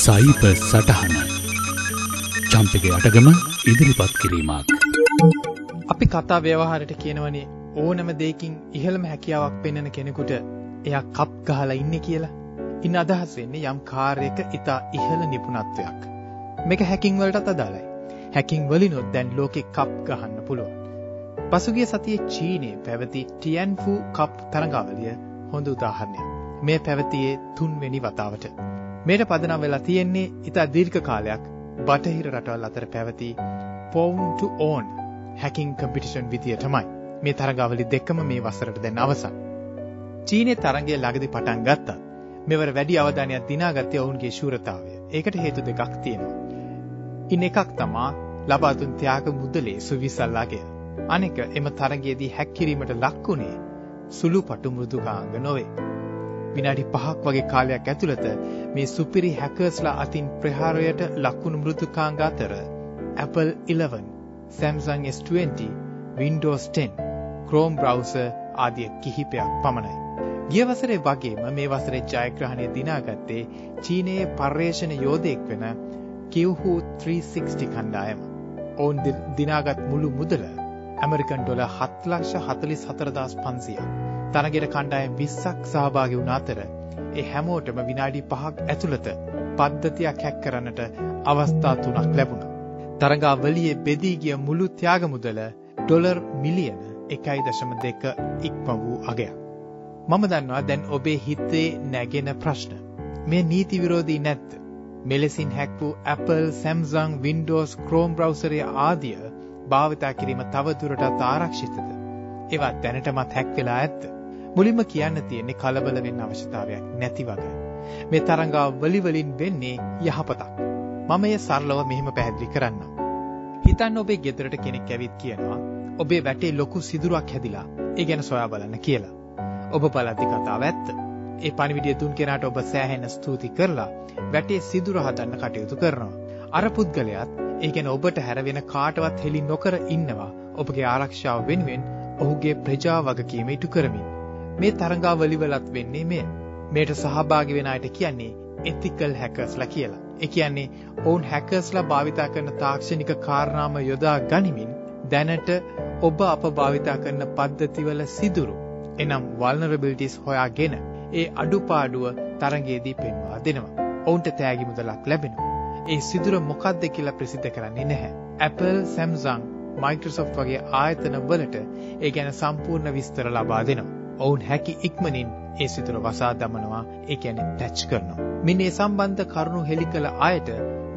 සයිප සටහන චම්පක අටගම ඉදිරිපත් කිරීමක්. අපි කතා ව්‍යවහාරයට කියනවනේ ඕනම දෙයකින් ඉහළම හැකියාවක් පෙන්වන කෙනෙකුට එයා කප් ගහලා ඉන්නේ කියලා. ඉන්න අදහස් වෙන්නේ යම් කාර්යයක ඉතා ඉහළ නිපුණත්වයක්. මේක හැකින් වලටත් අදාළයි. හැකින් වලිනොත් දැන් ලෝකෙ කප් ගහන්න පුළුවන්. පසුගිය සතියේ චීනයේ පැවති ටියන්ෆු කප් තරඟාවලිය හොඳ උදාහරණයක්. මේ පැවතියේ තුන්වෙනි වතාවට. මේට පදනම් වෙලා තියෙන්නේ ඉතා දීර්ඝ කාලයක් බටහිර රටවල් අතර පැවති pound to own hacking competition විදියටමයි. මේ තරඟාවලි දෙකම මේ වසරට දැන් අවසන්. චීනයේ තරඟය ළඟදී පටන් ගත්තා. මෙවර වැඩි අවධානයක් දිනාගත්තේ ඔවුන්ගේ ශූරතාවය. ඒකට හේතු දෙකක් තියෙනවා. ඉන් එකක් තමා ලබා දුන් ත්‍යාග මුදලේ සුවිසල්ලාගය. අනෙක එම තරගයේදී හැක් කිරීමට ලක්ුණේ සුළු පටු මෘදුකාංග නොවේ. විනාඩි 5ක් වගේ කාලයක් ඇතුළත මේ සුපිරි හැකර්ස්ලා අතින් ප්‍රහාරයට ලක්වුණු මෘදුකාංග අතර Apple 11, Samsung S20, Windows 10, Chrome browser ආදී කිහිපයක් පමණයි. ගිය වසරේ වගේම මේ වසරේ ජයග්‍රහණය දිනාගත්තේ චීනයේ පර්යේෂණ යෝධයෙක් වෙන Qihoo 360 කණ්ඩායම. ඔවුන් දිනාගත් මුළු මුදල ඇමරිකන් ඩොලර් 7,44,500ක්. තරගෙට කණ්ඩායම් 20ක් සහභාගී වුණ අතර ඒ හැමෝටම විනාඩි 5ක් ඇතුළත පද්ධතියක් හැක් කරන්නට අවස්ථා තුනක් ලැබුණා. තරඟාවලියේ බෙදී ගිය මුළු ත්‍යාග මුදල ඩොලර් මිලියන 1.2 ඉක්ම වූ අගයක්. මම දන්නවා දැන් ඔබේ හිතේ නැගෙන ප්‍රශ්න. මේ නීති විරෝධී නැද්ද? මෙලෙසින් හැක් වූ Apple, Samsung, Windows, Chrome browser ආදිය භාවිතා කිරීම තව දුරටත් ආරක්ෂිතද? ඒවා දැනටමත් හැක් වෙලා ඇද්ද? මුලින්ම කියන්න තියෙන්නේ කලබල වෙන්න අවශ්‍යතාවයක් නැති වගේ. මේ තරංගාව වලි වලින් වෙන්නේ යහපතක්. මම එය සරලව මෙහෙම පැහැදිලි කරන්නම්. හිතන්න ඔබේ ගෙදරට කෙනෙක් ඇවිත් කියනවා ඔබේ වැටේ ලොකු සිදුරක් හැදිලා ඒ ගැන සොයා බලන්න කියලා. ඔබ බලද්දි කතාව ඇත්ත. ඒ පණිවිඩය දුන් කෙනාට ඔබ සෑහෙන ස්තුති කරලා වැටේ සිදුර හදන්න කටයුතු කරනවා. අර පුද්ගලයාත් ඒ කියන්නේ ඔබට හැරවෙන කාටවත් හෙලි නොකර ඉන්නවා ඔබගේ ආරක්ෂාව වෙනුවෙන් ඔහුගේ ප්‍රජා වගකීම ඉටු කරමින්. මේ තරඟාවලිවලත් වෙන්නේ මෙය. මේට සහභාගි වෙන අයට කියන්නේ ethical hackers ලා කියලා. ඒ කියන්නේ ඔවුන් hackers ලා භාවිතා කරන තාක්ෂණික කාරණාම යොදා ගනිමින් දැනට ඔබ අප භාවිතා කරන පද්ධතිවල සිදුරු එනම් vulnerabilities හොයාගෙන ඒ අඩුපාඩුව තරඟයේදී පෙන්වා දෙනවා. ඔවුන්ට තෑගි මුදලක් ලැබෙනවා. ඒ සිදුර මොකක්ද කියලා ප්‍රසිද්ධ කරන්නේ නැහැ. Apple, Samsung, Microsoft වගේ ආයතන වලට ඒ ගැන සම්පූර්ණ විස්තර ලබා දෙනවා. ඔවුන් හැකි ඉක්මනින් ඒ සිදුර වසා දමනවා ඒ කියන්නේ පැච් කරනවා. මින් මේ සම්බන්ධ කරුණු හෙළි කළ අයට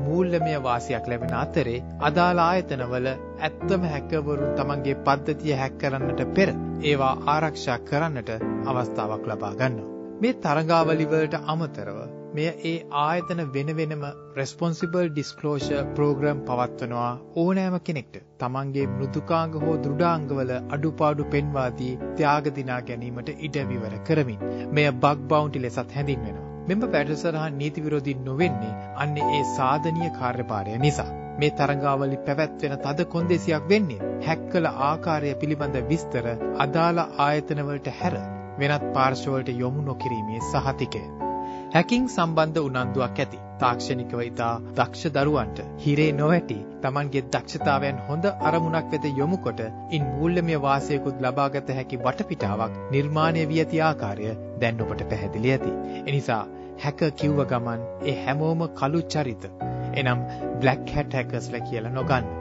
මූල්‍යමය වාසියක් ලැබෙන අතරේ අදාළ ආයතනවල ඇත්තම හැකවරුන් තමන්ගේ පද්ධතිය හැක් කරන්නට පෙර ඒවා ආරක්ෂා කරන්නට අවස්ථාවක් ලබා ගන්නවා. මේ තරඟාවලි වලට අමතරව මෙය ඒ ආයතන වෙන වෙනම responsible disclosure program පවත්වනවා ඕනෑම කෙනෙක්ට තමන්ගේ මෘදුකාංග හෝ දෘඩාංගවල අඩුපාඩු පෙන්වා දී ත්‍යාග දිනා ගැනීමට ඉඩ විවර කරමින් මෙය බග් බවුන්ටි ලෙසත් හැඳින්වෙනවා. මෙම වැඩසටහන් නීති විරෝධී නොවෙන්නේ අන්නේ ඒ සාධනීය කාර්යභාරය නිසා. මේ තරඟාවලි පැවැත්වෙන තද කොන්දේසියක් වෙන්නේ හැක් කළ ආකාරය පිළිබඳ විස්තර අදාළ ආයතනවලට හැර වෙනත් පාර්ශවලට යොමු නොකිරීමේ සහතිකය. හැකින් සම්බන්ධ උනන්දුවක් ඇති. තාක්ෂණිකව ඉතා දක්ෂ දරුවන්ට හිරේ නොවැටි Tamanගේ දක්ෂතාවයන් හොඳ අරමුණක් වෙත යොමු කොට ඉන් මූල්‍යමය වාසයකුත් ලබාගත හැකි වටපිටාවක් නිර්මාණය වී ඇති ආකාරය දැන් ඔබට පැහැදිලි ඇති. එනිසා හැක කිව්ව ගමන් ඒ හැමෝම කළු චරිත එනම් black hat hackersලා කියලා නොගන්න.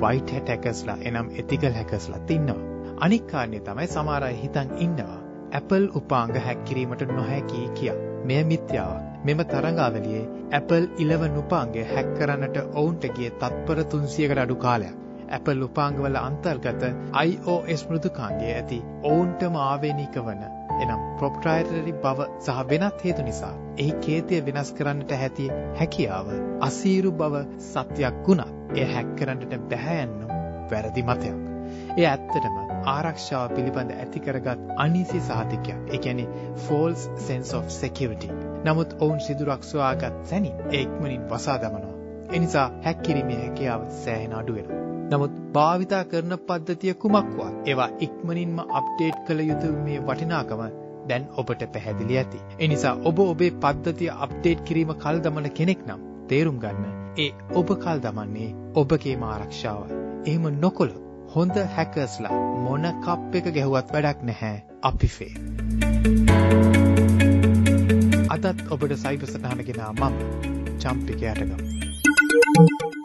white hat hackersලා එනම් ethical hackersලාත් ඉන්නවා. අනික් කාරණේ තමයි සමහර අය හිතන් ඉන්නවා Apple උපාංග හැක් කිරීමට නොහැකි කියා. මෙය මිත්‍යාවක්. මෙම තරඟාවලියේ Apple 11 උපාංගය හැක් කරන්නට ඔවුන්ට ගිය තත්පර 300කට අඩු කාලයක්. Apple උපාංගවල අන්තර්ගත iOS මෘදුකාංගයේ ඇති ඔවුන්ටම ආවේනික වන එනම් ප්‍රොප්‍රයිටරි බව සහ වෙනත් හේතු නිසා එහි කේතය වෙනස් කරන්නට ඇති හැකියාව අසීරු බව සත්‍යයක් වුණත් එය හැක් කරන්නට බැහැ යන්නු වැරදි මතයක්. එය ඇත්තටම ආරක්ෂාව පිළිබඳ ඇති කරගත් අනීසි සහතිකයක්. ඒ කියන්නේ false sense of security. නමුත් ඔවුන් සිදුරක් සොයාගත් සැනින් ඒ ඉක්මනින් වසා දමනවා. ඒ නිසා හැක් කිරීමේ හැකියාව සෑහෙන අඩු වෙනවා. නමුත් භාවිතා කරන පද්ධතිය කුමක්වත් ඒවා ඉක්මනින්ම අප්ඩේට් කළ යුතු මේ වටිනාකම දැන් ඔබට පැහැදිලි ඇති. ඒ නිසා ඔබ ඔබේ පද්ධතිය අප්ඩේට් කිරීම කල් දමන කෙනෙක් නම් තේරුම් ගන්න. ඒ ඔබ කල් දමන්නේ ඔබගේම ආරක්ෂාවයි. එහෙම නොකොළොත් හොඳ හැකර්ස්ලා මොන කප් එක ගැහුවත් වැඩක් නැහැ. අපි ෆේ. අදත් ඔබට සයිබර් සටහන ගෙනා මම චම්පිකයට ගමු.